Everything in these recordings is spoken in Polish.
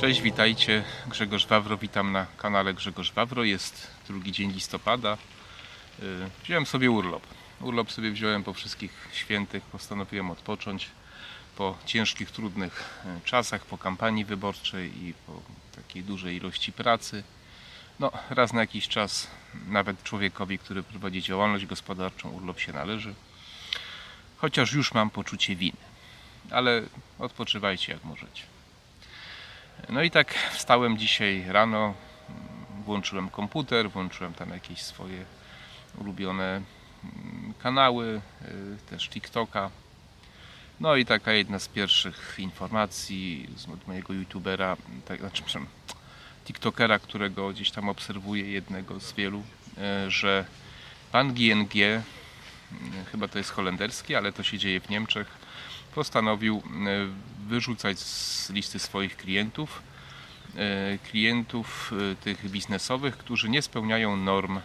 Cześć, witajcie. Grzegorz Wawro, witam na kanale Grzegorz Wawro. Jest drugi dzień listopada. Y, Wziąłem sobie urlop. Urlop sobie wziąłem po wszystkich świętych. Postanowiłem odpocząć po ciężkich, trudnych y, czasach, po kampanii wyborczej i po takiej dużej ilości pracy. No, raz na jakiś czas nawet człowiekowi, który prowadzi działalność gospodarczą, urlop się należy. Chociaż już mam poczucie winy. Ale odpoczywajcie jak możecie. No i tak wstałem dzisiaj rano, włączyłem komputer, włączyłem tam jakieś swoje ulubione mm, kanały, y, też TikToka. No i taka jedna z pierwszych informacji od mojego youtubera, tak, znaczy TikTokera, którego gdzieś tam obserwuję, jednego z wielu, y, że pan GNG, y, chyba to jest holenderski, ale to się dzieje w Niemczech, postanowił y, wyrzucać z listy swoich klientów y, klientów y, tych biznesowych, którzy nie spełniają norm y,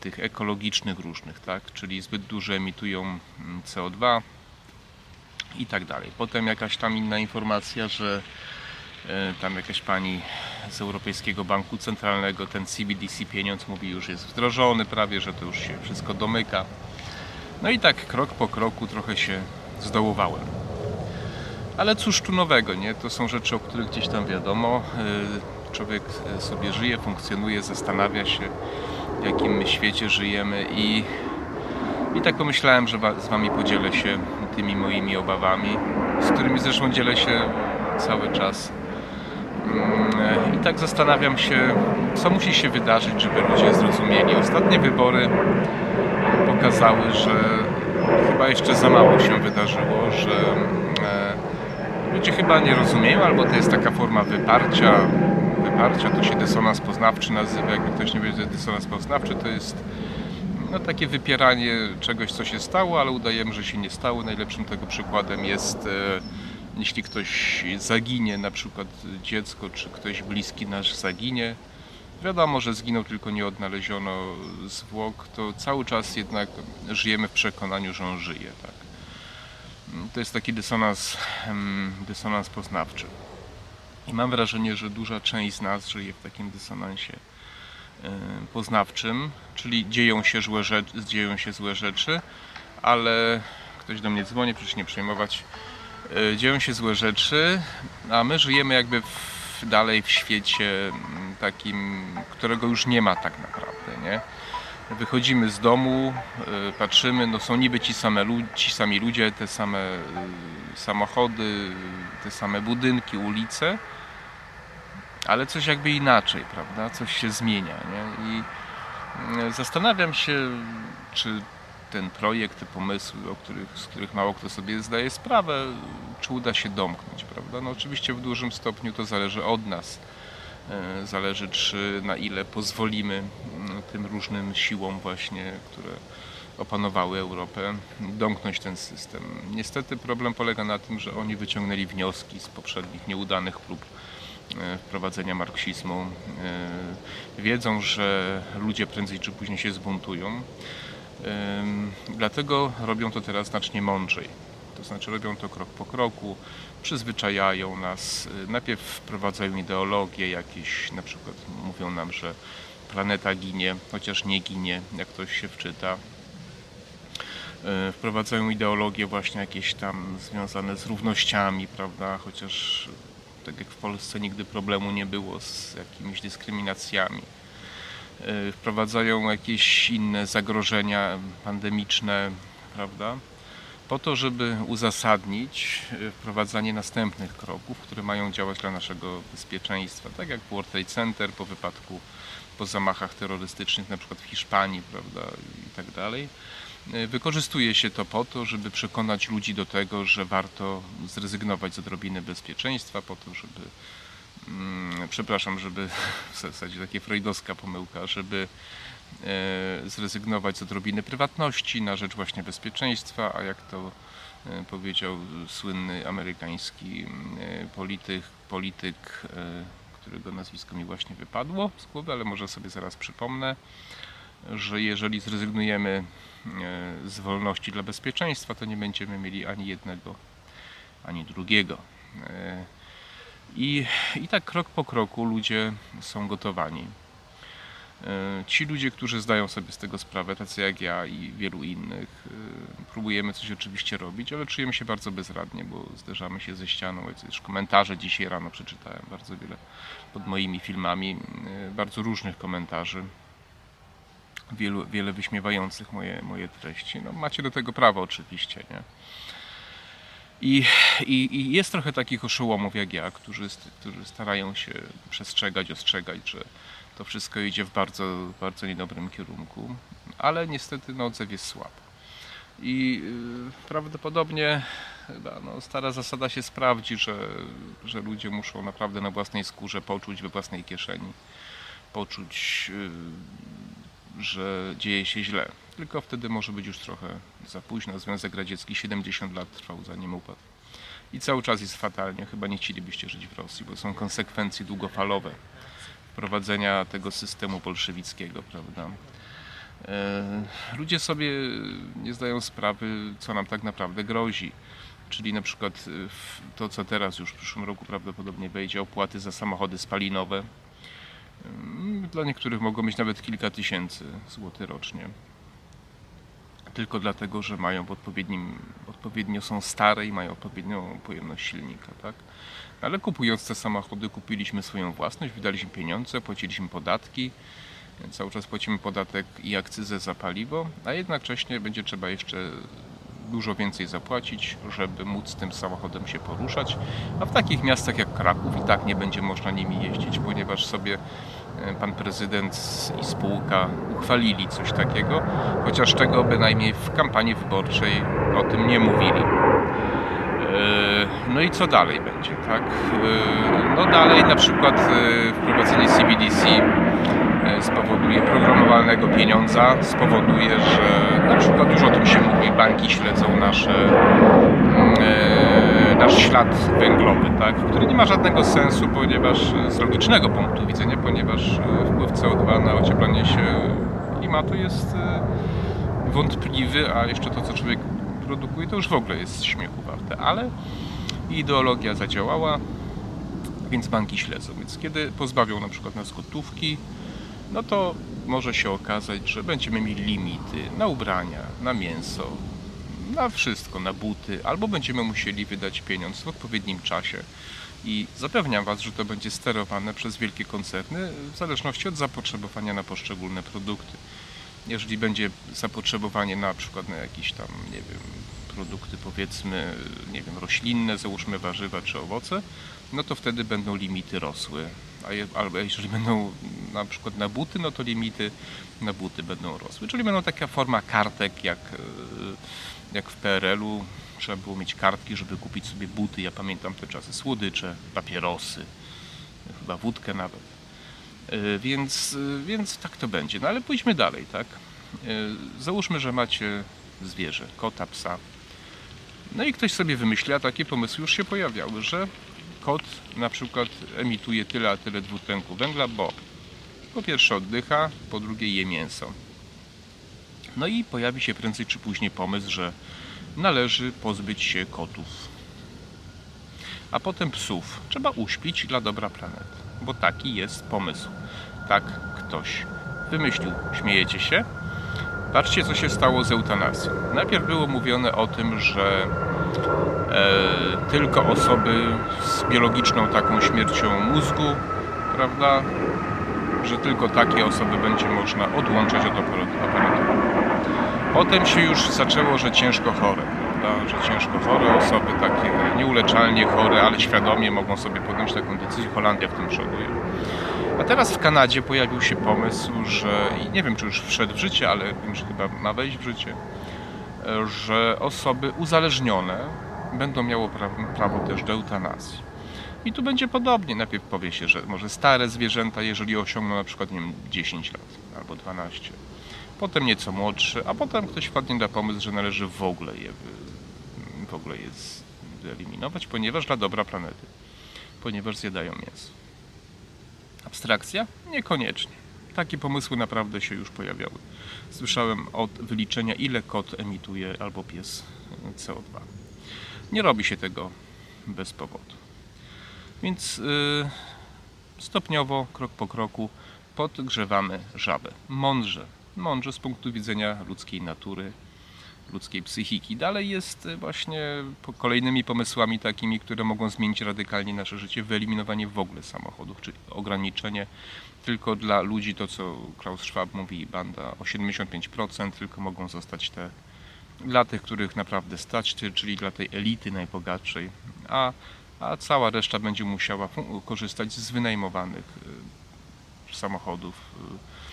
tych ekologicznych różnych, tak? Czyli zbyt dużo emitują mm, CO2 i tak dalej. Potem jakaś tam inna informacja, że tam jakaś pani z Europejskiego Banku Centralnego, ten CBDC pieniądz mówi już jest wdrożony prawie, że to już się wszystko domyka. No i tak krok po kroku trochę się zdołowałem. Ale cóż tu nowego, nie? To są rzeczy, o których gdzieś tam wiadomo. Yy, Człowiek y, sobie żyje, funkcjonuje, zastanawia się, w jakim my świecie żyjemy i, i tak pomyślałem, że z Wami podzielę się tymi moimi obawami, z którymi zresztą dzielę się cały czas. Mm, I tak zastanawiam się, co musi się wydarzyć, żeby ludzie zrozumieli. Ostatnie wybory pokazały, że chyba jeszcze za mało się wydarzyło, że ludzie chyba nie rozumieją, albo to jest taka forma wyparcia. Wyparcia to się dysonans poznawczy nazywa. Jakby ktoś nie wiedział, dysonans poznawczy to jest no, takie wypieranie czegoś, co się stało, ale udajemy, że się nie stało. Najlepszym tego przykładem jest, e, jeśli ktoś zaginie, na przykład dziecko, czy ktoś bliski nasz zaginie. Wiadomo, że zginął, tylko nie odnaleziono zwłok, to cały czas jednak żyjemy w przekonaniu, że on żyje. Tak? To jest taki dysonans, dysonans poznawczy. I mam wrażenie, że duża część z nas żyje w takim dysonansie e, poznawczym, czyli dzieją się, złe rzeczy, dzieją się złe rzeczy, ale ktoś do mnie dzwoni, proszę nie przejmować. E, Dzieją się złe rzeczy, a my żyjemy jakby w, dalej w świecie takim, którego już nie ma tak naprawdę, nie? Wychodzimy z domu, e, patrzymy, no są niby ci, same, ci sami ludzie, te same e, samochody, te same budynki, ulice, ale coś jakby inaczej, prawda? Coś się zmienia, nie? I mm, zastanawiam się, czy ten projekt, te pomysły, o których, z których mało kto sobie zdaje sprawę, czy uda się domknąć, prawda? No oczywiście w dużym stopniu to zależy od nas. E, Zależy, czy na ile pozwolimy mm, tym różnym siłom właśnie, które opanowały Europę, domknąć ten system. Niestety problem polega na tym, że oni wyciągnęli wnioski z poprzednich nieudanych prób e, wprowadzenia marksizmu. E, Wiedzą, że ludzie prędzej czy później się zbuntują. Dlatego robią to teraz znacznie mądrzej. To znaczy robią to krok po kroku, przyzwyczajają nas, y, najpierw wprowadzają ideologie jakieś, na przykład mówią nam, że planeta ginie, chociaż nie ginie, jak ktoś się wczyta. Y, Wprowadzają ideologie właśnie jakieś tam związane z równościami, prawda, chociaż tak jak w Polsce nigdy problemu nie było z jakimiś dyskryminacjami y, wprowadzają jakieś inne zagrożenia pandemiczne, prawda? Po to, żeby uzasadnić y, wprowadzanie następnych kroków, które mają działać dla naszego bezpieczeństwa, tak jak World Trade Center po wypadku, po zamachach terrorystycznych, na przykład w Hiszpanii, prawda, i tak dalej. Y, Wykorzystuje się to po to, żeby przekonać ludzi do tego, że warto zrezygnować z odrobiny bezpieczeństwa, po to, żeby mm, przepraszam, żeby w zasadzie takie freudowska pomyłka, żeby e, zrezygnować z odrobiny prywatności na rzecz właśnie bezpieczeństwa, a jak to e, powiedział słynny amerykański e, polityk, polityk e, którego nazwisko mi właśnie wypadło z głowy, ale może sobie zaraz przypomnę, że jeżeli zrezygnujemy e, z wolności dla bezpieczeństwa, to nie będziemy mieli ani jednego, ani drugiego. E, I, I tak krok po kroku ludzie są gotowani. E, ci ludzie, którzy zdają sobie z tego sprawę, tacy jak ja i wielu innych, e, próbujemy coś oczywiście robić, ale czujemy się bardzo bezradnie, bo zderzamy się ze ścianą. Już komentarze dzisiaj rano przeczytałem bardzo wiele pod moimi filmami, e, bardzo różnych komentarzy. Wielu, wiele wyśmiewających moje, moje treści. No, macie do tego prawo oczywiście, nie? I, i, I, jest trochę takich oszołomów jak ja, którzy, którzy starają się przestrzegać, ostrzegać, że to wszystko idzie w bardzo, bardzo niedobrym kierunku, ale niestety no, odzew jest słaby. I yy, prawdopodobnie chyba, no, stara zasada się sprawdzi, że, że ludzie muszą naprawdę na własnej skórze poczuć we własnej kieszeni, poczuć, yy, że dzieje się źle. Tylko wtedy może być już trochę za późno. Związek Radziecki 70 lat trwał zanim upadł. I cały czas jest fatalnie. Chyba nie chcielibyście żyć w Rosji, bo są konsekwencje długofalowe wprowadzenia tego systemu bolszewickiego, prawda? E, ludzie sobie nie zdają sprawy, co nam tak naprawdę grozi. Czyli na przykład e, to, co teraz już w przyszłym roku prawdopodobnie wejdzie, opłaty za samochody spalinowe. E, dla niektórych mogą być nawet kilka tysięcy złotych rocznie. Tylko dlatego, że mają w odpowiednim, odpowiednio są stare i mają odpowiednią pojemność silnika. Tak? Ale kupując te samochody, kupiliśmy swoją własność, wydaliśmy pieniądze, płaciliśmy podatki. Cały czas płacimy podatek i akcyzę za paliwo, a jednocześnie będzie trzeba jeszcze dużo więcej zapłacić, żeby móc tym samochodem się poruszać. A w takich miastach jak Kraków i tak nie będzie można nimi jeździć, ponieważ sobie pan prezydent i spółka uchwalili coś takiego, chociaż tego bynajmniej w kampanii wyborczej o tym nie mówili. E, no i co dalej będzie, tak? E, no dalej na przykład e, wprowadzenie CBDC spowoduje programowalnego pieniądza, spowoduje, że na przykład już o tym się mówi, banki śledzą nasze, nasz ślad węglowy, tak? który nie ma żadnego sensu, ponieważ z logicznego punktu widzenia, ponieważ wpływ CO2 na ocieplanie się klimatu jest wątpliwy, a jeszcze to, co człowiek produkuje, to już w ogóle jest śmiechu warte, ale ideologia zadziałała, więc banki śledzą. Więc kiedy pozbawią na przykład nas gotówki, no to może się okazać, że będziemy mieli limity na ubrania, na mięso, na wszystko, na buty, albo będziemy musieli wydać pieniądz w odpowiednim czasie. I zapewniam Was, że to będzie sterowane przez wielkie koncerny w zależności od zapotrzebowania na poszczególne produkty jeżeli będzie zapotrzebowanie na przykład na jakieś tam, nie wiem, produkty powiedzmy, nie wiem, roślinne, załóżmy warzywa czy owoce, no to wtedy będą limity rosły. A je, albo jeżeli będą na przykład na buty, no to limity na buty będą rosły. Czyli będą taka forma kartek jak, e, jak w PRL-u. Trzeba było mieć kartki, żeby kupić sobie buty. Ja pamiętam te czasy. Słodycze, papierosy, chyba wódkę nawet. E, więc, e, więc tak to będzie. No ale pójdźmy dalej, tak? Załóżmy, że macie zwierzę, kota, psa. No i ktoś sobie wymyśli, a takie pomysły już się pojawiały, że kot na przykład emituje tyle a tyle dwutlenku węgla, bo po pierwsze oddycha, po drugie je mięso. No i pojawi się prędzej czy później pomysł, że należy pozbyć się kotów. A potem psów. Trzeba uśpić dla dobra planety bo taki jest pomysł. Tak ktoś wymyślił. Śmiejecie się? Patrzcie, co się stało z eutanazją. Najpierw było mówione o tym, że e, tylko osoby z biologiczną taką śmiercią mózgu, prawda, że tylko takie osoby będzie można odłączać od aparatu. Potem się już zaczęło, że ciężko chore prawda, że ciężko chore osoby, takie nieuleczalnie chore, ale świadomie mogą sobie podjąć taką decyzję. Holandia w tym przoduje. A teraz w Kanadzie pojawił się pomysł, że i nie wiem, czy już wszedł w życie, ale wiem, że chyba ma wejść w życie, że osoby uzależnione będą prawo, prawo też do eutanazji. I tu będzie podobnie. Najpierw powie się, że może stare zwierzęta, jeżeli osiągną na przykład nie wiem, 10 lat albo 12, potem nieco młodsze, a potem ktoś wpadnie na pomysł, że należy w ogóle je w ogóle je wyeliminować, ponieważ dla dobra planety, ponieważ zjadają mięso. Abstrakcja? Niekoniecznie. Takie pomysły naprawdę się już pojawiały. Słyszałem od wyliczenia, ile kot emituje albo pies CO2. Nie robi się tego bez powodu. Więc yy, stopniowo, krok po kroku podgrzewamy żabę. Mądrze, mądrze z punktu widzenia ludzkiej natury, ludzkiej psychiki. Dalej jest właśnie kolejnymi pomysłami takimi, które mogą zmienić radykalnie nasze życie, wyeliminowanie w ogóle samochodów, czyli ograniczenie tylko dla ludzi, to co Klaus Schwab mówi, banda o 75%, tylko mogą zostać te dla tych, których naprawdę stać, czyli dla tej elity najbogatszej, a, a cała reszta będzie musiała korzystać z wynajmowanych y, samochodów y,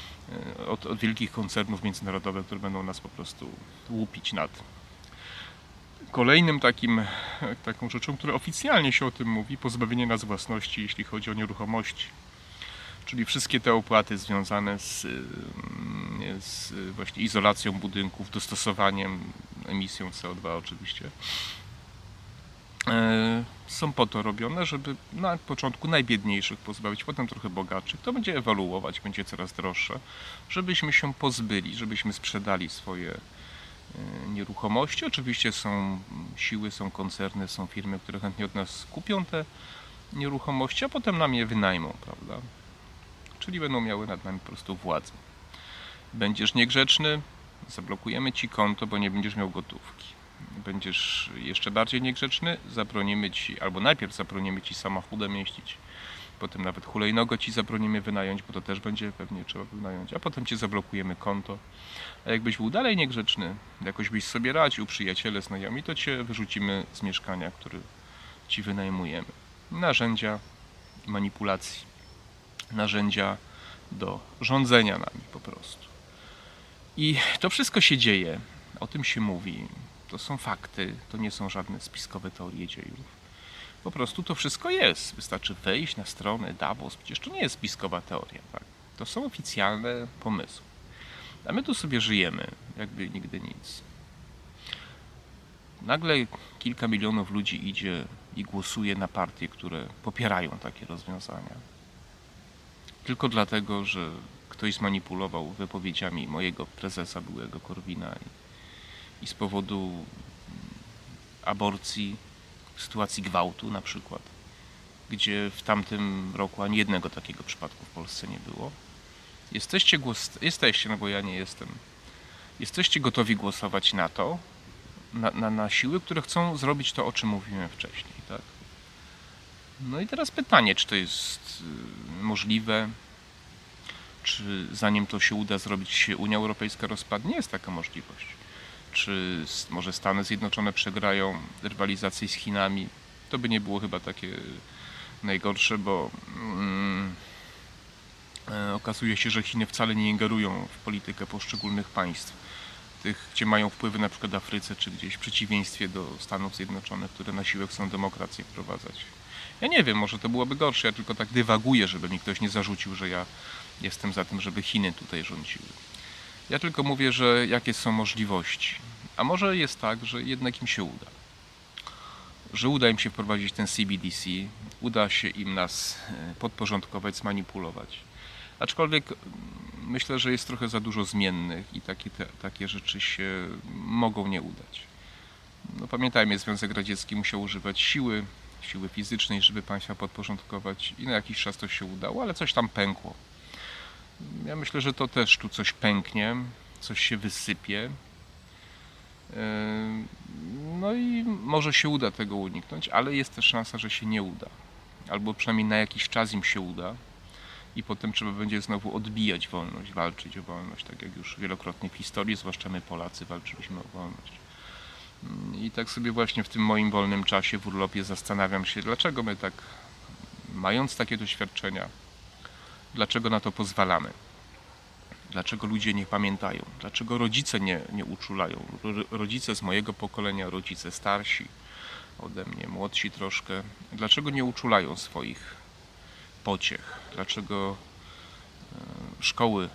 od, od wielkich koncernów międzynarodowych, które będą nas po prostu łupić nad. Kolejnym takim, taką rzeczą, która oficjalnie się o tym mówi, pozbawienie nas własności, jeśli chodzi o nieruchomości czyli wszystkie te opłaty związane z, mm, z właśnie izolacją budynków, dostosowaniem, emisją CO2 oczywiście, e, są po to robione, żeby na początku najbiedniejszych pozbawić, potem trochę bogatszych. To będzie ewoluować, będzie coraz droższe, żebyśmy się pozbyli, żebyśmy sprzedali swoje e, nieruchomości. Oczywiście są siły, są koncerny, są firmy, które chętnie od nas kupią te nieruchomości, a potem nam je wynajmą, prawda? czyli będą miały nad nami po prostu władzę. Będziesz niegrzeczny, zablokujemy ci konto, bo nie będziesz miał gotówki. Będziesz jeszcze bardziej niegrzeczny, zabronimy ci, albo najpierw zabronimy ci samochodem jeździć, potem nawet hulajnogo ci zabronimy wynająć, bo to też będzie pewnie trzeba wynająć, a potem ci zablokujemy konto. A jakbyś był dalej niegrzeczny, jakoś byś sobie radził, przyjaciele, znajomi, to cię wyrzucimy z mieszkania, które ci wynajmujemy. Narzędzia manipulacji narzędzia do rządzenia nami po prostu. I to wszystko się dzieje, o tym się mówi. To są fakty, to nie są żadne spiskowe teorie dziejów. Po prostu to wszystko jest. Wystarczy wejść na stronę Davos. Przecież to nie jest spiskowa teoria. Tak? To są oficjalne pomysły. A my tu sobie żyjemy, jakby nigdy nic. Nagle kilka milionów ludzi idzie i głosuje na partie, które popierają takie rozwiązania tylko dlatego, że ktoś zmanipulował wypowiedziami mojego prezesa, byłego Korwina i, z powodu aborcji, sytuacji gwałtu na przykład, gdzie w tamtym roku ani jednego takiego przypadku w Polsce nie było. Jesteście, głos, jesteście no bo ja nie jestem, jesteście gotowi głosować na to, na, na, na siły, które chcą zrobić to, o czym mówiłem wcześniej, tak? No i teraz pytanie, czy to jest y, możliwe, czy zanim to się uda zrobić, się Unia Europejska rozpadnie? Jest taka możliwość. Czy może Stany Zjednoczone przegrają rywalizację z Chinami? To by nie było chyba takie najgorsze, bo mm, e, okazuje się, że Chiny wcale nie ingerują w politykę poszczególnych państw. Tych, gdzie mają wpływy na przykład w Afryce, czy gdzieś w przeciwieństwie do Stanów Zjednoczonych, które na siłę chcą demokrację wprowadzać. Ja nie wiem, może to byłoby gorsze, ja tylko tak dywaguję, żeby mi ktoś nie zarzucił, że ja jestem za tym, żeby Chiny tutaj rządziły. Ja tylko mówię, że jakie są możliwości. A może jest tak, że jednak im się uda. Że uda im się wprowadzić ten CBDC, uda się im nas e, podporządkować, zmanipulować. Aczkolwiek myślę, że jest trochę za dużo zmiennych i takie, te, takie rzeczy się mogą nie udać. No, pamiętajmy, Związek Radziecki musiał używać siły, siły fizycznej, żeby państwa podporządkować i na jakiś czas to się udało, ale coś tam pękło. Ja myślę, że to też tu coś pęknie, coś się wysypie. Yy, no i może się uda tego uniknąć, ale jest też szansa, że się nie uda. Albo przynajmniej na jakiś czas im się uda i potem trzeba będzie znowu odbijać wolność, walczyć o wolność, tak jak już wielokrotnie w historii, zwłaszcza my Polacy walczyliśmy o wolność. I tak sobie właśnie w tym moim wolnym czasie w urlopie zastanawiam się, dlaczego my tak, mając takie doświadczenia, dlaczego na to pozwalamy? Dlaczego ludzie nie pamiętają? Dlaczego rodzice nie, nie uczulają? Rodzice z mojego pokolenia, rodzice starsi ode mnie, młodsi troszkę, dlaczego nie uczulają swoich pociech? Dlaczego e, szkoły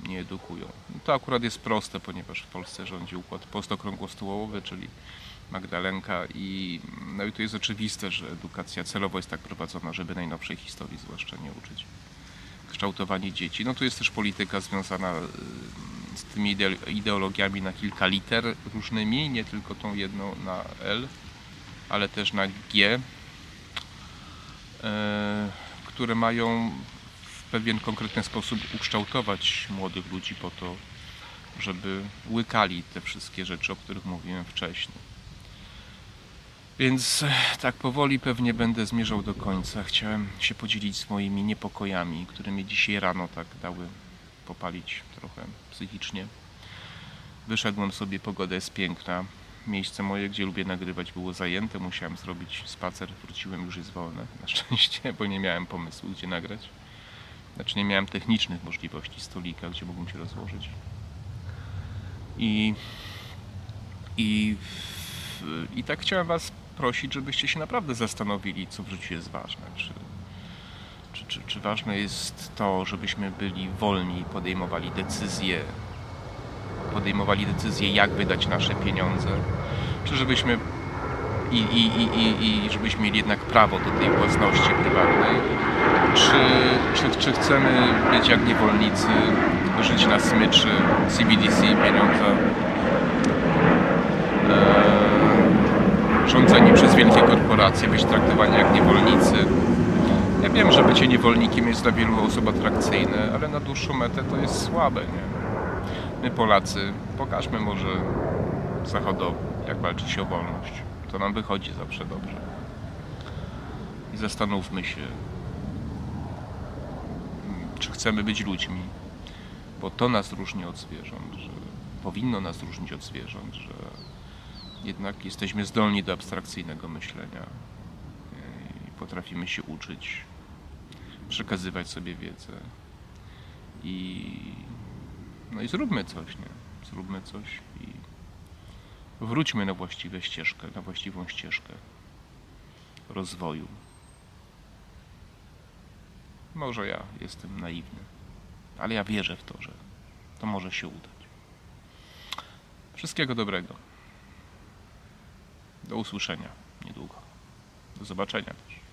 nie edukują. No to akurat jest proste, ponieważ w Polsce rządzi układ postokrągłostołowy, czyli Magdalenka i no i to jest oczywiste, że edukacja celowo jest tak prowadzona, żeby najnowszej historii zwłaszcza nie uczyć. Kształtowanie dzieci. No tu jest też polityka związana y, z tymi ideologiami na kilka liter różnymi, nie tylko tą jedną na L, ale też na G. e, które mają w pewien konkretny sposób ukształtować młodych ludzi po to, żeby łykali te wszystkie rzeczy, o których mówiłem wcześniej. Więc e, tak powoli pewnie będę zmierzał do końca. Chciałem się podzielić swoimi niepokojami, które mnie dzisiaj rano tak dały popalić trochę psychicznie. Wyszedłem sobie, pogoda jest piękna. Miejsce moje, gdzie lubię nagrywać, było zajęte. Musiałem zrobić spacer, wróciłem, już jest wolne. Na szczęście, bo nie miałem pomysłu, gdzie nagrać. Znaczy, nie miałem technicznych możliwości stolika, gdzie mógłbym się rozłożyć. I, i, i tak chciałem Was prosić, żebyście się naprawdę zastanowili, co w życiu jest ważne. Czy, czy, czy, czy ważne jest to, żebyśmy byli wolni, podejmowali decyzje, podejmowali decyzje, jak wydać nasze pieniądze, czy żebyśmy i, i, i, i, i żebyśmy mieli jednak prawo do tej własności prywatnej, czy, czy, czy chcemy być jak niewolnicy, żyć na smyczy, CBDC, pieniądze, e, rządzeni przez wielkie korporacje, być traktowani jak niewolnicy. Ja wiem, że bycie niewolnikiem jest dla wielu osób atrakcyjne, ale na dłuższą metę to jest słabe, nie? My Polacy, pokażmy może Zachodowi, jak walczy się o wolność. To nam wychodzi zawsze dobrze. I zastanówmy się, czy chcemy być ludźmi, bo to nas różni od zwierząt, że powinno nas różnić od zwierząt, że jednak jesteśmy zdolni do abstrakcyjnego myślenia i potrafimy się uczyć, przekazywać sobie wiedzę i no i zróbmy coś, nie? Zróbmy coś i wróćmy na właściwą ścieżkę, na właściwą ścieżkę rozwoju. Może ja jestem naiwny, ale ja wierzę w to, że to może się udać. Wszystkiego dobrego. Do usłyszenia niedługo. Do zobaczenia też.